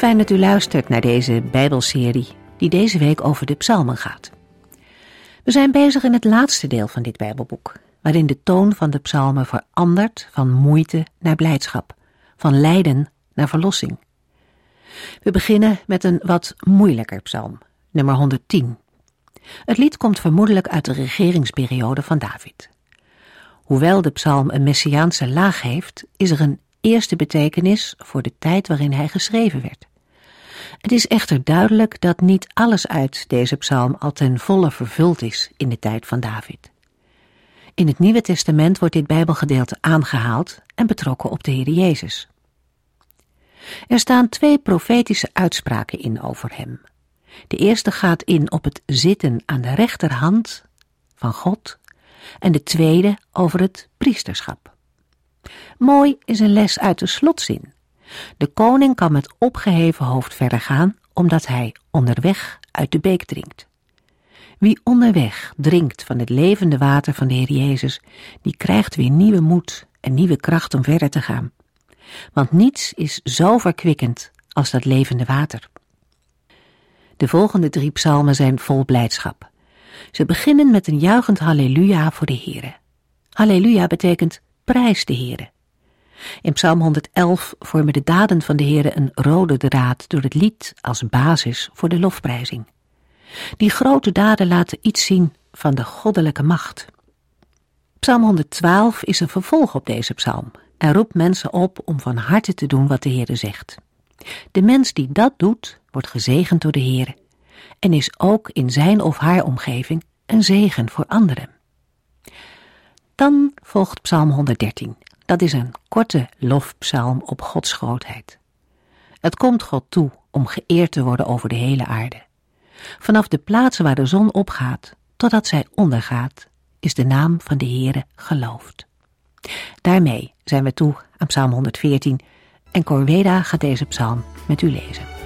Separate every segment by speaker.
Speaker 1: Fijn dat u luistert naar deze Bijbelserie die deze week over de psalmen gaat. We zijn bezig in het laatste deel van dit Bijbelboek, waarin de toon van de psalmen verandert van moeite naar blijdschap, van lijden naar verlossing. We beginnen met een wat moeilijker psalm, nummer 110. Het lied komt vermoedelijk uit de regeringsperiode van David. Hoewel de psalm een messiaanse laag heeft, is er een eerste betekenis voor de tijd waarin hij geschreven werd. Het is echter duidelijk dat niet alles uit deze psalm al ten volle vervuld is in de tijd van David. In het Nieuwe Testament wordt dit Bijbelgedeelte aangehaald en betrokken op de Heer Jezus. Er staan twee profetische uitspraken in over hem. De eerste gaat in op het zitten aan de rechterhand van God en de tweede over het priesterschap. Mooi is een les uit de slotzin de koning kan met opgeheven hoofd verder gaan, omdat hij onderweg uit de beek drinkt. Wie onderweg drinkt van het levende water van de Heer Jezus, die krijgt weer nieuwe moed en nieuwe kracht om verder te gaan. Want niets is zo verkwikkend als dat levende water. De volgende drie psalmen zijn vol blijdschap. Ze beginnen met een juichend halleluja voor de Heere. Halleluja betekent prijs de Heere. In Psalm 111 vormen de daden van de Heere een rode draad door het lied als basis voor de lofprijzing. Die grote daden laten iets zien van de goddelijke macht. Psalm 112 is een vervolg op deze psalm en roept mensen op om van harte te doen wat de Heere zegt. De mens die dat doet, wordt gezegend door de Heere en is ook in zijn of haar omgeving een zegen voor anderen. Dan volgt Psalm 113 dat is een korte lofpsalm op Gods grootheid. Het komt God toe om geëerd te worden over de hele aarde. Vanaf de plaatsen waar de zon opgaat totdat zij ondergaat, is de naam van de Heere geloofd. Daarmee zijn we toe aan Psalm 114 en Corveda gaat deze psalm met u lezen.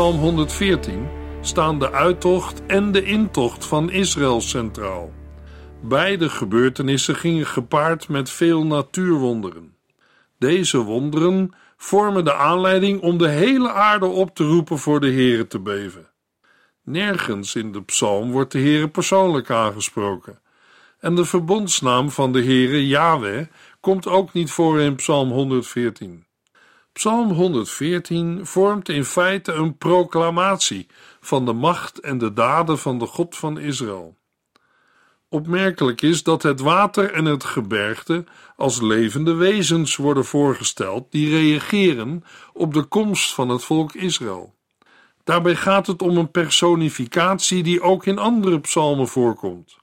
Speaker 2: Psalm 114 staan de uittocht en de intocht van Israël centraal. Beide gebeurtenissen gingen gepaard met veel natuurwonderen. Deze wonderen vormen de aanleiding om de hele aarde op te roepen voor de Here te beven. Nergens in de psalm wordt de Here persoonlijk aangesproken. En de verbondsnaam van de Here, Yahweh, komt ook niet voor in Psalm 114. Psalm 114 vormt in feite een proclamatie van de macht en de daden van de God van Israël. Opmerkelijk is dat het water en het gebergte als levende wezens worden voorgesteld die reageren op de komst van het volk Israël. Daarbij gaat het om een personificatie die ook in andere psalmen voorkomt.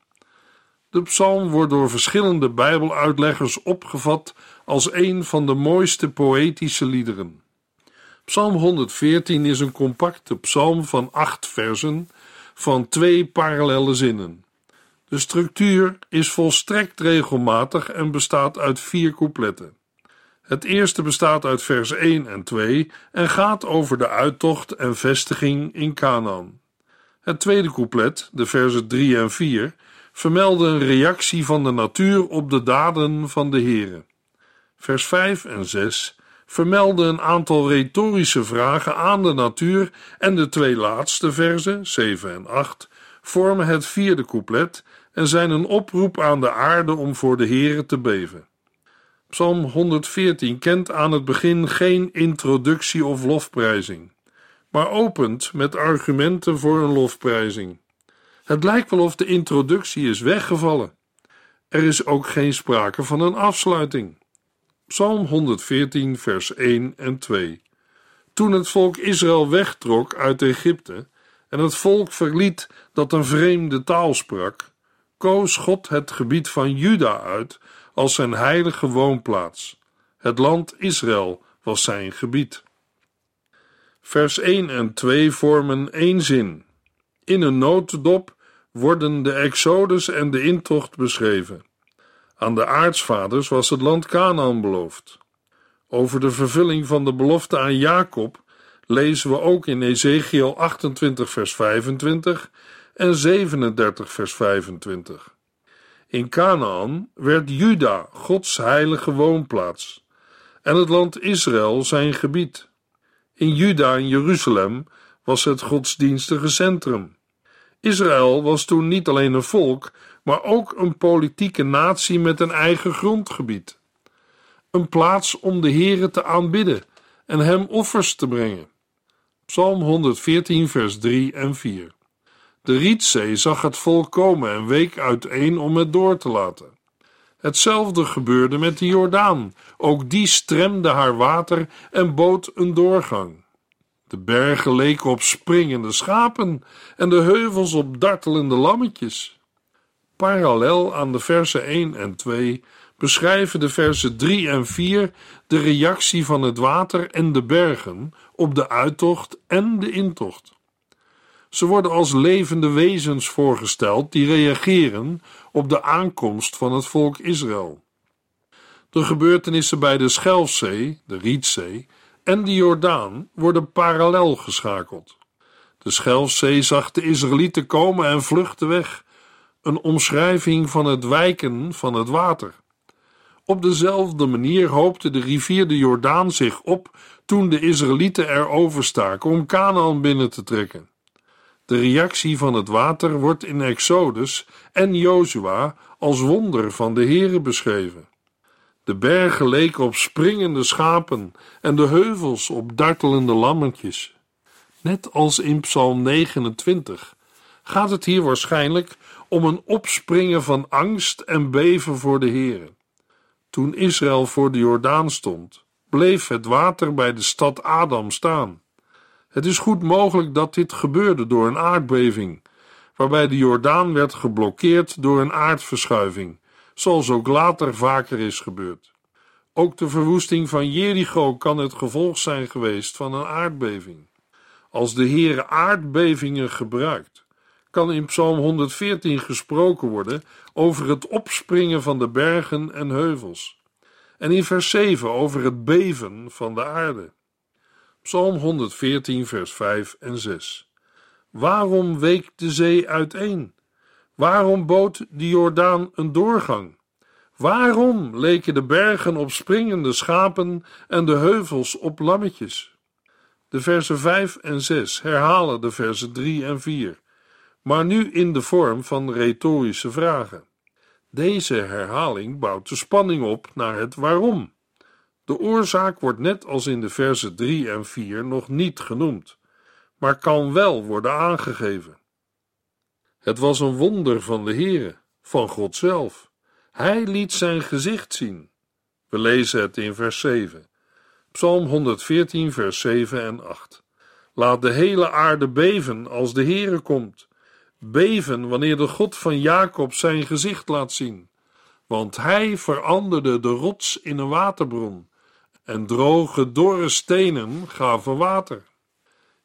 Speaker 2: De psalm wordt door verschillende Bijbeluitleggers opgevat als een van de mooiste poëtische liederen. Psalm 114 is een compacte psalm van acht versen van twee parallelle zinnen. De structuur is volstrekt regelmatig en bestaat uit vier coupletten. Het eerste bestaat uit vers 1 en 2 en gaat over de uittocht en vestiging in Canaan. Het tweede couplet, de versen 3 en 4, vermelden een reactie van de natuur op de daden van de Here. Vers 5 en 6 vermelden een aantal retorische vragen aan de natuur en de twee laatste versen, 7 en 8, vormen het vierde couplet en zijn een oproep aan de aarde om voor de Here te beven. Psalm 114 kent aan het begin geen introductie of lofprijzing, maar opent met argumenten voor een lofprijzing. Het lijkt wel of de introductie is weggevallen. Er is ook geen sprake van een afsluiting. Psalm 114, vers 1 en 2. Toen het volk Israël wegtrok uit Egypte en het volk verliet dat een vreemde taal sprak, koos God het gebied van Juda uit als zijn heilige woonplaats. Het land Israël was zijn gebied. Vers 1 en 2 vormen één zin. In een notendop worden de Exodus en de intocht beschreven. Aan de aartsvaders was het land Canaan beloofd. Over de vervulling van de belofte aan Jacob lezen we ook in Ezekiel 28, vers 25 en 37, vers 25. In Canaan werd Juda Gods heilige woonplaats en het land Israël zijn gebied. In Juda en Jeruzalem was het godsdienstige centrum. Israël was toen niet alleen een volk, maar ook een politieke natie met een eigen grondgebied. Een plaats om de Heere te aanbidden en hem offers te brengen. Psalm 114, vers 3 en 4. De Rietzee zag het volk komen en week uiteen om het door te laten. Hetzelfde gebeurde met de Jordaan. Ook die stremde haar water en bood een doorgang. De bergen leken op springende schapen en de heuvels op dartelende lammetjes. Parallel aan de versen 1 en 2 beschrijven de versen 3 en 4 de reactie van het water en de bergen op de uittocht en de intocht. Ze worden als levende wezens voorgesteld die reageren op de aankomst van het volk Israël. De gebeurtenissen bij de Schelfzee, de Rietzee en de Jordaan worden parallel geschakeld. De Schelfzee zag de Israëlieten komen en vluchten weg, een omschrijving van het wijken van het water. Op dezelfde manier hoopte de rivier de Jordaan zich op toen de Israëlieten er overstaken om Canaan binnen te trekken. De reactie van het water wordt in Exodus en Jozua als wonder van de Heere beschreven. De bergen leken op springende schapen en de heuvels op dartelende lammetjes. Net als in Psalm 29 gaat het hier waarschijnlijk om een opspringen van angst en beven voor de Heere. Toen Israël voor de Jordaan stond, bleef het water bij de stad Adam staan. Het is goed mogelijk dat dit gebeurde door een aardbeving, waarbij de Jordaan werd geblokkeerd door een aardverschuiving, zoals ook later vaker is gebeurd. Ook de verwoesting van Jericho kan het gevolg zijn geweest van een aardbeving. Als de Heere aardbevingen gebruikt, kan in Psalm 114 gesproken worden over het opspringen van de bergen en heuvels, en in vers 7 over het beven van de aarde. Psalm 114, vers 5 en 6. Waarom week de zee uiteen? Waarom bood de Jordaan een doorgang? Waarom leken de bergen op springende schapen en de heuvels op lammetjes? De versen 5 en 6 herhalen de versen 3 en 4, maar nu in de vorm van retorische vragen. Deze herhaling bouwt de spanning op naar het waarom. De oorzaak wordt net als in de versen 3 en 4 nog niet genoemd, maar kan wel worden aangegeven. Het was een wonder van de Heere, van God zelf. Hij liet zijn gezicht zien. We lezen het in vers 7. Psalm 114, vers 7 en 8. Laat de hele aarde beven als de Heere komt. Beven wanneer de God van Jacob zijn gezicht laat zien. Want hij veranderde de rots in een waterbron en droge, dorre stenen gaven water.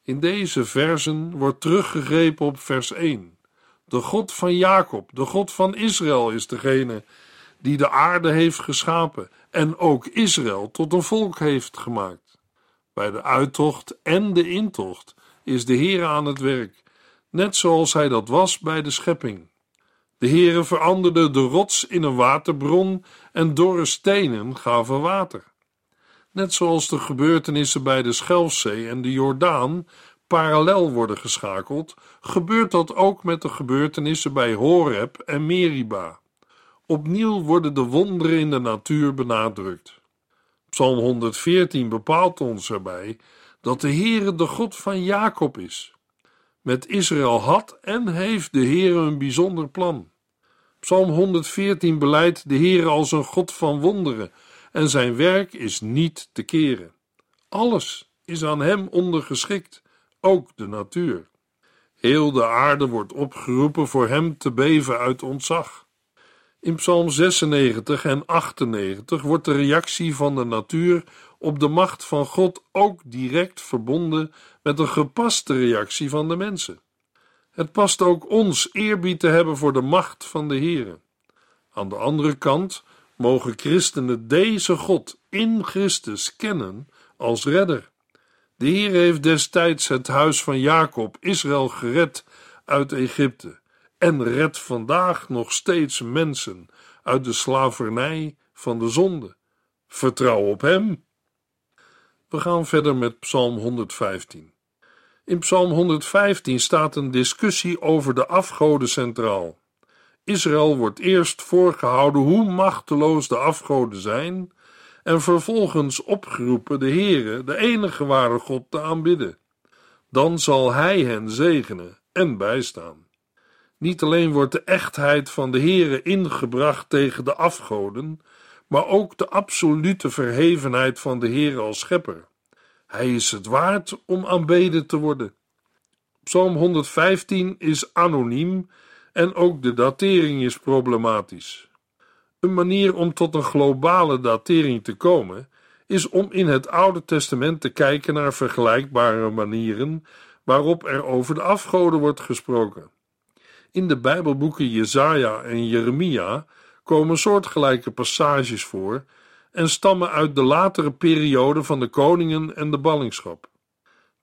Speaker 2: In deze versen wordt teruggegrepen op vers 1. De God van Jacob, de God van Israël is degene die de aarde heeft geschapen en ook Israël tot een volk heeft gemaakt. Bij de uittocht en de intocht is de Heer aan het werk, net zoals hij dat was bij de schepping. De Heere veranderde de rots in een waterbron en dorre stenen gaven water. Net zoals de gebeurtenissen bij de Schelfzee en de Jordaan parallel worden geschakeld, gebeurt dat ook met de gebeurtenissen bij Horeb en Meriba. Opnieuw worden de wonderen in de natuur benadrukt. Psalm 114 bepaalt ons erbij dat de Heere de God van Jacob is. Met Israël had en heeft de Heere een bijzonder plan. Psalm 114 beleidt de Heere als een God van wonderen en zijn werk is niet te keren. Alles is aan hem ondergeschikt, ook de natuur. Heel de aarde wordt opgeroepen voor hem te beven uit ontzag. In Psalm 96 en 98 wordt de reactie van de natuur op de macht van God ook direct verbonden met een gepaste reactie van de mensen. Het past ook ons eerbied te hebben voor de macht van de Heere. Aan de andere kant mogen christenen deze God in Christus kennen als redder. De Heer heeft destijds het huis van Jacob, Israël, gered uit Egypte en redt vandaag nog steeds mensen uit de slavernij van de zonde. Vertrouw op Hem. We gaan verder met Psalm 115. In Psalm 115 staat een discussie over de afgoden centraal. Israël wordt eerst voorgehouden hoe machteloos de afgoden zijn en vervolgens opgeroepen de Heere, de enige ware God, te aanbidden. Dan zal Hij hen zegenen en bijstaan. Niet alleen wordt de echtheid van de Heere ingebracht tegen de afgoden, maar ook de absolute verhevenheid van de Heere als schepper. Hij is het waard om aanbeden te worden. Psalm 115 is anoniem en ook de datering is problematisch. Een manier om tot een globale datering te komen is om in het Oude Testament te kijken naar vergelijkbare manieren waarop er over de afgoden wordt gesproken. In de Bijbelboeken Jesaja en Jeremia komen soortgelijke passages voor en stammen uit de latere periode van de koningen en de ballingschap.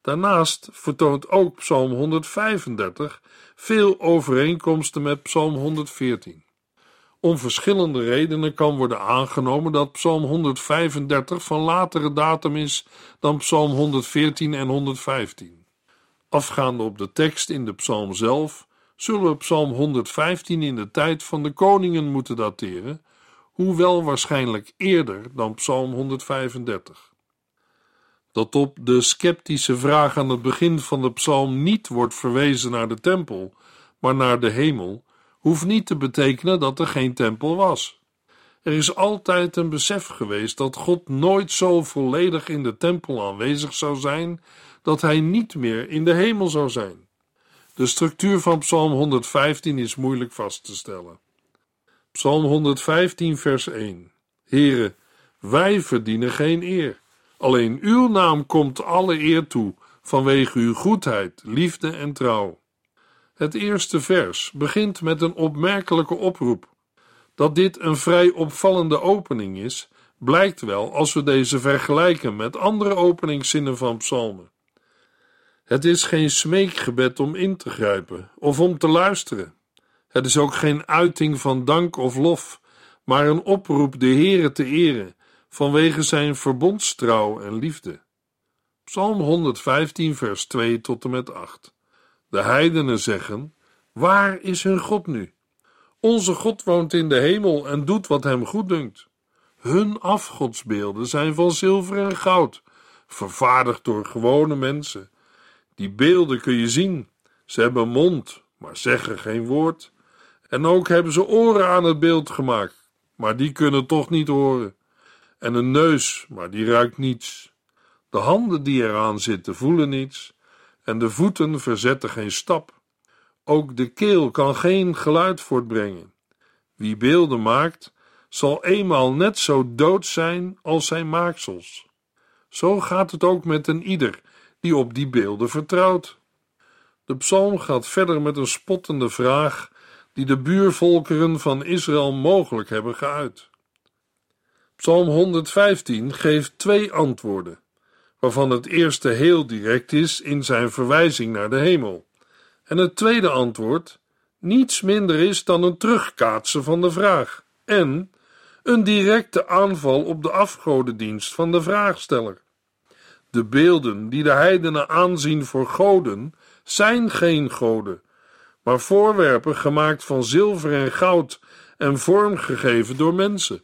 Speaker 2: Daarnaast vertoont ook Psalm 135 veel overeenkomsten met Psalm 114. Om verschillende redenen kan worden aangenomen dat Psalm 135 van latere datum is dan Psalm 114 en 115. Afgaande op de tekst in de psalm zelf, zullen we Psalm 115 in de tijd van de koningen moeten dateren, hoewel waarschijnlijk eerder dan Psalm 135. Dat op de sceptische vraag aan het begin van de psalm niet wordt verwezen naar de tempel, maar naar de hemel, hoeft niet te betekenen dat er geen tempel was. Er is altijd een besef geweest dat God nooit zo volledig in de tempel aanwezig zou zijn dat hij niet meer in de hemel zou zijn. De structuur van Psalm 115 is moeilijk vast te stellen. Psalm 115, vers 1. Here, wij verdienen geen eer. Alleen uw naam komt alle eer toe, vanwege uw goedheid, liefde en trouw. Het eerste vers begint met een opmerkelijke oproep. Dat dit een vrij opvallende opening is, blijkt wel als we deze vergelijken met andere openingszinnen van psalmen. Het is geen smeekgebed om in te grijpen of om te luisteren. Het is ook geen uiting van dank of lof, maar een oproep de Heere te eren vanwege zijn verbondstrouw en liefde. Psalm 115, vers 2 tot en met 8. De heidenen zeggen: Waar is hun God nu? Onze God woont in de hemel en doet wat hem goeddunkt. Hun afgodsbeelden zijn van zilver en goud, vervaardigd door gewone mensen. Die beelden kun je zien. Ze hebben mond, maar zeggen geen woord. En ook hebben ze oren aan het beeld gemaakt, maar die kunnen toch niet horen. En een neus, maar die ruikt niets. De handen die eraan zitten voelen niets. En de voeten verzetten geen stap. Ook de keel kan geen geluid voortbrengen. Wie beelden maakt, zal eenmaal net zo dood zijn als zijn maaksels. Zo gaat het ook met een ieder die op die beelden vertrouwt. De psalm gaat verder met een spottende vraag die de buurvolkeren van Israël mogelijk hebben geuit. Psalm 115 geeft twee antwoorden, waarvan het eerste heel direct is in zijn verwijzing naar de hemel, en het tweede antwoord niets minder is dan een terugkaatsen van de vraag en een directe aanval op de afgodendienst van de vraagsteller. De beelden die de heidenen aanzien voor goden, zijn geen goden, maar voorwerpen gemaakt van zilver en goud en vormgegeven door mensen.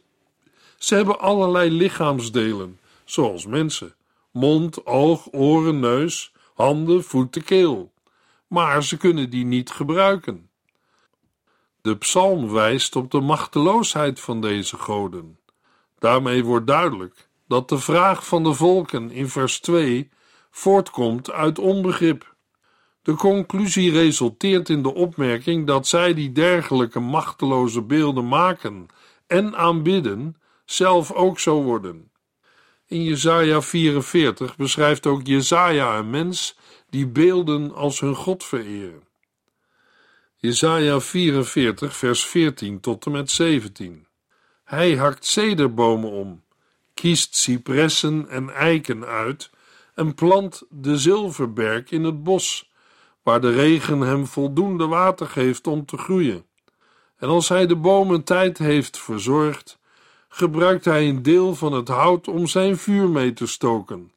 Speaker 2: Ze hebben allerlei lichaamsdelen, zoals mensen: mond, oog, oren, neus, handen, voeten, keel. Maar ze kunnen die niet gebruiken. De psalm wijst op de machteloosheid van deze goden. Daarmee wordt duidelijk dat de vraag van de volken in vers 2 voortkomt uit onbegrip. De conclusie resulteert in de opmerking dat zij die dergelijke machteloze beelden maken en aanbidden, zelf ook zo worden. In Jesaja 44 beschrijft ook Jesaja een mens die beelden als hun God vereren. Jesaja 44 vers 14 tot en met 17 Hij hakt cederbomen om, kiest cipressen en eiken uit en plant de zilverberg in het bos, waar de regen hem voldoende water geeft om te groeien. En als hij de bomen tijd heeft verzorgd, gebruikt hij een deel van het hout om zijn vuur mee te stoken,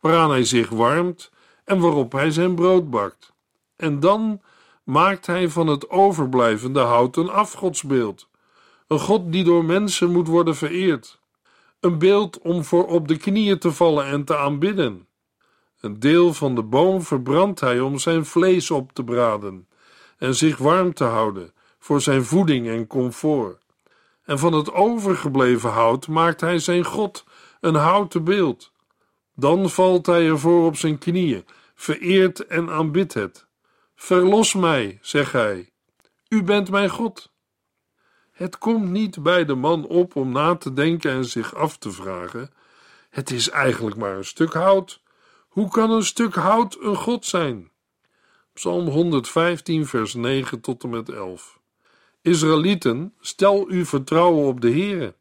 Speaker 2: waaraan hij zich warmt en waarop hij zijn brood bakt. En dan maakt hij van het overblijvende hout een afgodsbeeld, een god die door mensen moet worden vereerd, een beeld om voor op de knieën te vallen en te aanbidden. Een deel van de boom verbrandt hij om zijn vlees op te braden en zich warm te houden voor zijn voeding en comfort. En van het overgebleven hout maakt hij zijn God een houten beeld. Dan valt hij ervoor op zijn knieën, vereert en aanbidt het. Verlos mij, zegt hij. U bent mijn God. Het komt niet bij de man op om na te denken en zich af te vragen: het is eigenlijk maar een stuk hout. Hoe kan een stuk hout een God zijn? Psalm 115, vers 9 tot en met 11. Israëlieten, stel uw vertrouwen op de Heere.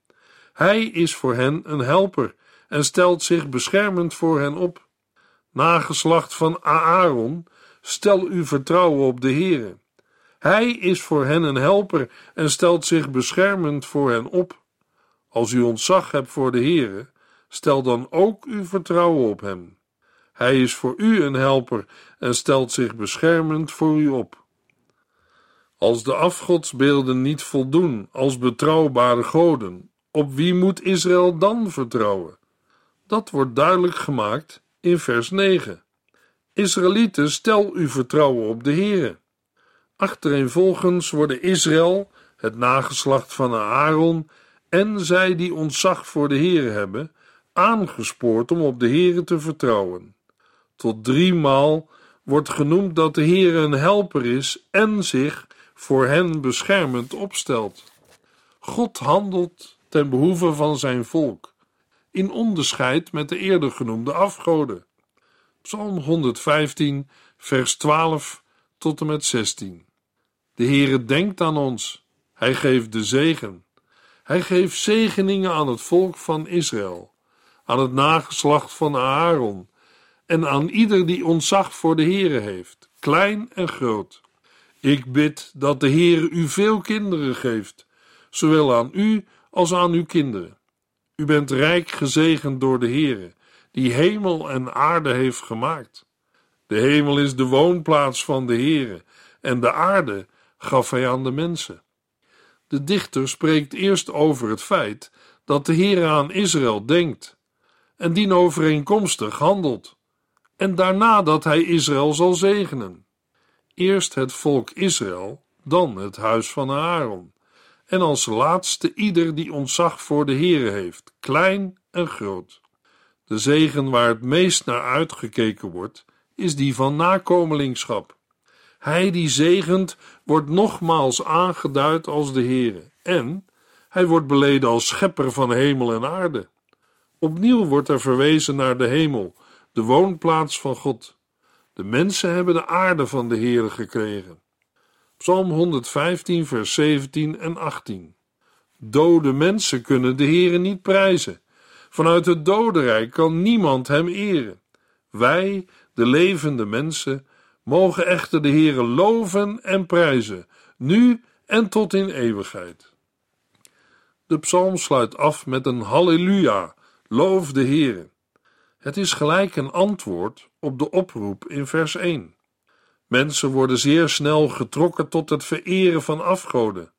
Speaker 2: Hij is voor hen een helper en stelt zich beschermend voor hen op. Nageslacht van Aaron, stel uw vertrouwen op de Heere. Hij is voor hen een helper en stelt zich beschermend voor hen op. Als u ontzag hebt voor de Heere, stel dan ook uw vertrouwen op hem. Hij is voor u een helper en stelt zich beschermend voor u op. Als de afgodsbeelden niet voldoen als betrouwbare goden, op wie moet Israël dan vertrouwen? Dat wordt duidelijk gemaakt in vers 9. Israëlieten, stel uw vertrouwen op de Heere. Achtereenvolgens worden Israël, het nageslacht van Aaron en zij die ontzag voor de Heere hebben, aangespoord om op de Heere te vertrouwen. Tot driemaal wordt genoemd dat de Heere een helper is en zich voor hen beschermend opstelt. God handelt ten behoeve van zijn volk, in onderscheid met de eerder genoemde afgoden. Psalm 115, vers 12 tot en met 16. De Heere denkt aan ons, hij geeft de zegen. Hij geeft zegeningen aan het volk van Israël, aan het nageslacht van Aaron en aan ieder die ontzag voor de Heere heeft, klein en groot. Ik bid dat de Heer u veel kinderen geeft, zowel aan u als aan uw kinderen. U bent rijk gezegend door de Heere, die hemel en aarde heeft gemaakt. De hemel is de woonplaats van de Heere, en de aarde gaf hij aan de mensen. De dichter spreekt eerst over het feit dat de Heere aan Israël denkt, en dien overeenkomstig handelt, en daarna dat hij Israël zal zegenen. Eerst het volk Israël, dan het huis van Aaron. En als laatste ieder die ontzag voor de Heere heeft, klein en groot. De zegen waar het meest naar uitgekeken wordt, is die van nakomelingschap. Hij die zegent, wordt nogmaals aangeduid als de Heere, en hij wordt beleden als schepper van hemel en aarde. Opnieuw wordt er verwezen naar de hemel, de woonplaats van God. De mensen hebben de aarde van de Heere gekregen. Psalm 115, vers 17 en 18. Dode mensen kunnen de Heere niet prijzen. Vanuit het dodenrijk kan niemand hem eren. Wij, de levende mensen, mogen echter de Heere loven en prijzen, nu en tot in eeuwigheid. De psalm sluit af met een halleluja, loof de Heere. Het is gelijk een antwoord op de oproep in vers 1. Mensen worden zeer snel getrokken tot het vereren van afgoden.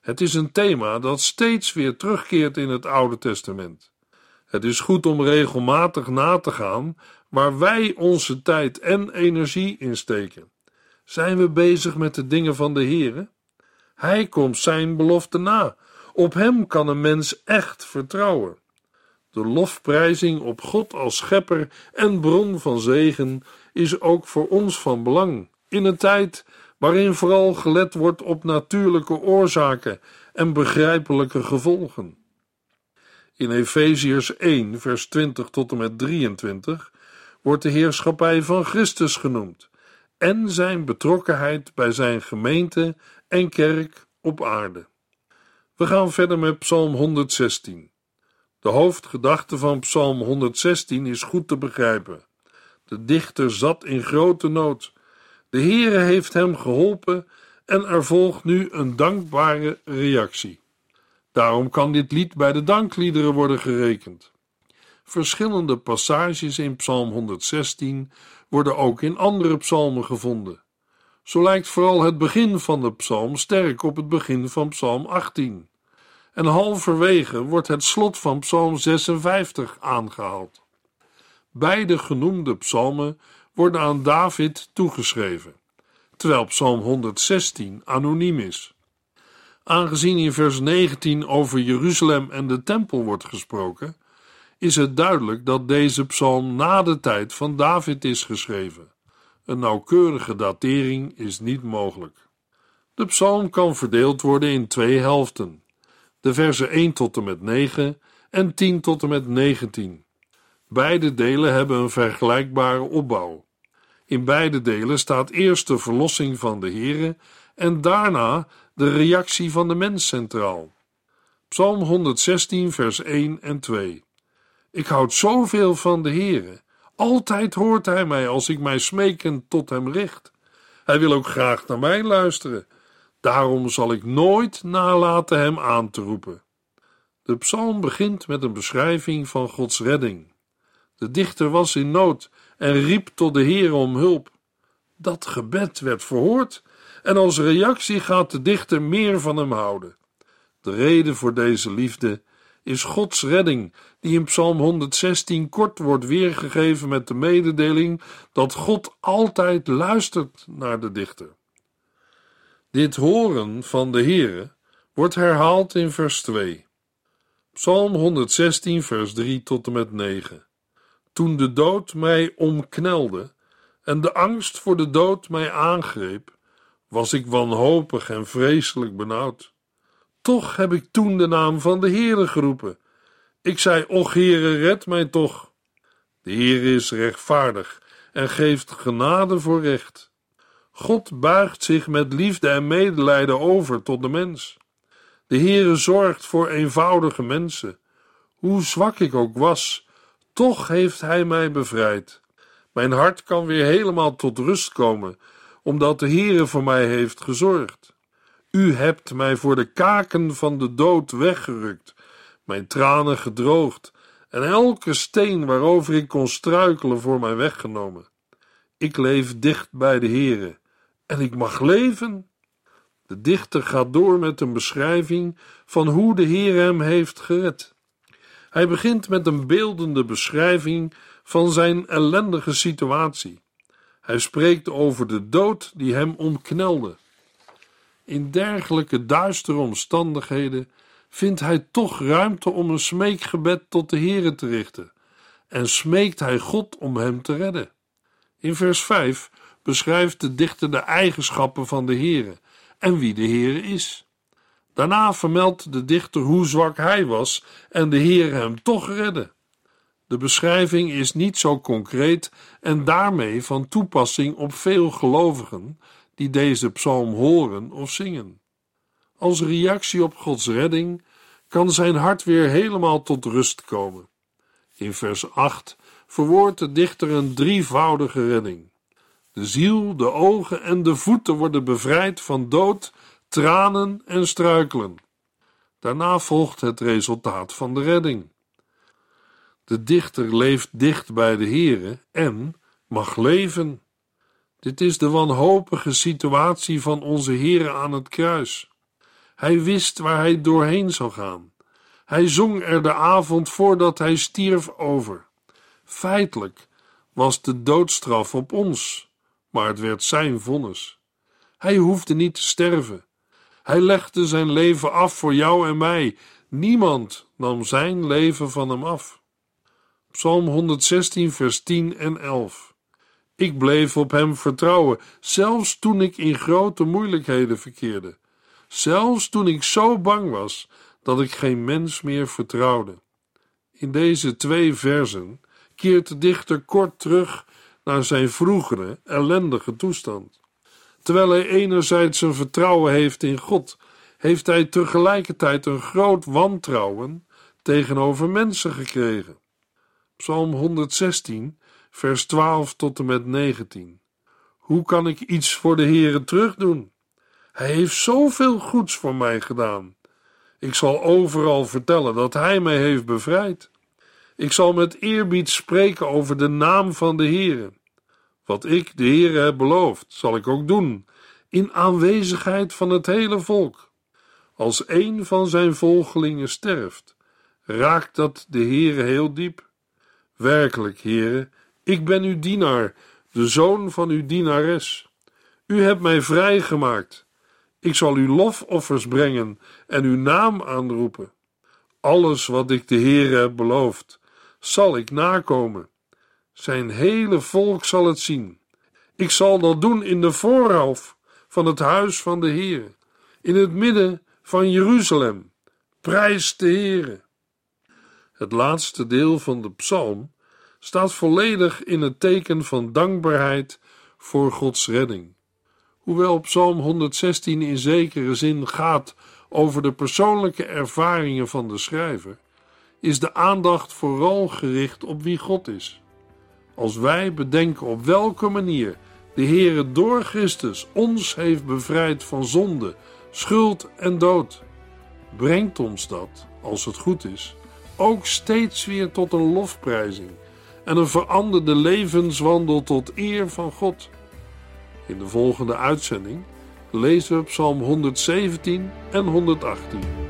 Speaker 2: Het is een thema dat steeds weer terugkeert in het Oude Testament. Het is goed om regelmatig na te gaan waar wij onze tijd en energie in steken. Zijn we bezig met de dingen van de Heere? Hij komt zijn belofte na. Op hem kan een mens echt vertrouwen. De lofprijzing op God als schepper en bron van zegen is ook voor ons van belang. In een tijd waarin vooral gelet wordt op natuurlijke oorzaken en begrijpelijke gevolgen. In Efeziërs 1, vers 20 tot en met 23 wordt de heerschappij van Christus genoemd en zijn betrokkenheid bij zijn gemeente en kerk op aarde. We gaan verder met Psalm 116. De hoofdgedachte van Psalm 116 is goed te begrijpen. De dichter zat in grote nood. De Heere heeft hem geholpen en er volgt nu een dankbare reactie. Daarom kan dit lied bij de dankliederen worden gerekend. Verschillende passages in Psalm 116 worden ook in andere psalmen gevonden. Zo lijkt vooral het begin van de psalm sterk op het begin van Psalm 18. En halverwege wordt het slot van Psalm 56 aangehaald. Beide genoemde psalmen worden aan David toegeschreven, terwijl Psalm 116 anoniem is. Aangezien in vers 19 over Jeruzalem en de tempel wordt gesproken, is het duidelijk dat deze psalm na de tijd van David is geschreven. Een nauwkeurige datering is niet mogelijk. De psalm kan verdeeld worden in twee helften: de versen 1 tot en met 9 en 10 tot en met 19. Beide delen hebben een vergelijkbare opbouw. In beide delen staat eerst de verlossing van de Here en daarna de reactie van de mens centraal. Psalm 116, vers 1 en 2. Ik houd zoveel van de Heere. Altijd hoort hij mij als ik mij smekend tot hem richt. Hij wil ook graag naar mij luisteren. Daarom zal ik nooit nalaten hem aan te roepen. De psalm begint met een beschrijving van Gods redding. De dichter was in nood en riep tot de Heer om hulp. Dat gebed werd verhoord en als reactie gaat de dichter meer van hem houden. De reden voor deze liefde is Gods redding, die in Psalm 116 kort wordt weergegeven met de mededeling dat God altijd luistert naar de dichter. Dit horen van de Heere wordt herhaald in vers 2. Psalm 116, vers 3 tot en met 9. Toen de dood mij omknelde en de angst voor de dood mij aangreep, was ik wanhopig en vreselijk benauwd. Toch heb ik toen de naam van de Heere geroepen. Ik zei, och Heere, red mij toch. De Heere is rechtvaardig en geeft genade voor recht. God buigt zich met liefde en medelijden over tot de mens. De Heere zorgt voor eenvoudige mensen. Hoe zwak ik ook was, toch heeft Hij mij bevrijd. Mijn hart kan weer helemaal tot rust komen, omdat de Heere voor mij heeft gezorgd. U hebt mij voor de kaken van de dood weggerukt, mijn tranen gedroogd en elke steen waarover ik kon struikelen voor mij weggenomen. Ik leef dicht bij de Heere en ik mag leven. De dichter gaat door met een beschrijving van hoe de Heer hem heeft gered. Hij begint met een beeldende beschrijving van zijn ellendige situatie. Hij spreekt over de dood die hem omknelde. In dergelijke duistere omstandigheden vindt hij toch ruimte om een smeekgebed tot de Heere te richten en smeekt hij God om hem te redden. In vers 5 beschrijft de dichter de eigenschappen van de Heere en wie de Heere is. Daarna vermeldt de dichter hoe zwak hij was en de Heer hem toch redde. De beschrijving is niet zo concreet en daarmee van toepassing op veel gelovigen die deze psalm horen of zingen. Als reactie op Gods redding kan zijn hart weer helemaal tot rust komen. In vers 8 verwoordt de dichter een drievoudige redding. De ziel, de ogen en de voeten worden bevrijd van dood, tranen en struikelen. Daarna volgt het resultaat van de redding. De dichter leeft dicht bij de Heere en mag leven. Dit is de wanhopige situatie van onze Heere aan het kruis. Hij wist waar hij doorheen zou gaan. Hij zong er de avond voordat hij stierf over. Feitelijk was de doodstraf op ons, maar het werd zijn vonnis. Hij hoefde niet te sterven. Hij legde zijn leven af voor jou en mij. Niemand nam zijn leven van hem af. Psalm 116, vers 10 en 11. Ik bleef op hem vertrouwen, zelfs toen ik in grote moeilijkheden verkeerde. Zelfs toen ik zo bang was dat ik geen mens meer vertrouwde. In deze twee versen keert de dichter kort terug naar zijn vroegere ellendige toestand. Terwijl hij enerzijds zijn vertrouwen heeft in God, heeft hij tegelijkertijd een groot wantrouwen tegenover mensen gekregen. Psalm 116, vers 12 tot en met 19. Hoe kan ik iets voor de Heere terugdoen? Hij heeft zoveel goeds voor mij gedaan. Ik zal overal vertellen dat Hij mij heeft bevrijd. Ik zal met eerbied spreken over de naam van de Heere. Wat ik, de Heere, heb beloofd, zal ik ook doen, in aanwezigheid van het hele volk. Als een van zijn volgelingen sterft, raakt dat de Heere heel diep. Werkelijk, Heere, ik ben uw dienaar, de zoon van uw dienares. U hebt mij vrijgemaakt. Ik zal u lofoffers brengen en uw naam aanroepen. Alles wat ik de Heere heb beloofd, zal ik nakomen. Zijn hele volk zal het zien. Ik zal dat doen in de voorhof van het huis van de Heere, in het midden van Jeruzalem. Prijs de Heere. Het laatste deel van de psalm staat volledig in het teken van dankbaarheid voor Gods redding. Hoewel Psalm 116 in zekere zin gaat over de persoonlijke ervaringen van de schrijver, is de aandacht vooral gericht op wie God is. Als wij bedenken op welke manier de Heere door Christus ons heeft bevrijd van zonde, schuld en dood, brengt ons dat, als het goed is, ook steeds weer tot een lofprijzing en een veranderde levenswandel tot eer van God. In de volgende uitzending lezen we Psalm 117 en 118.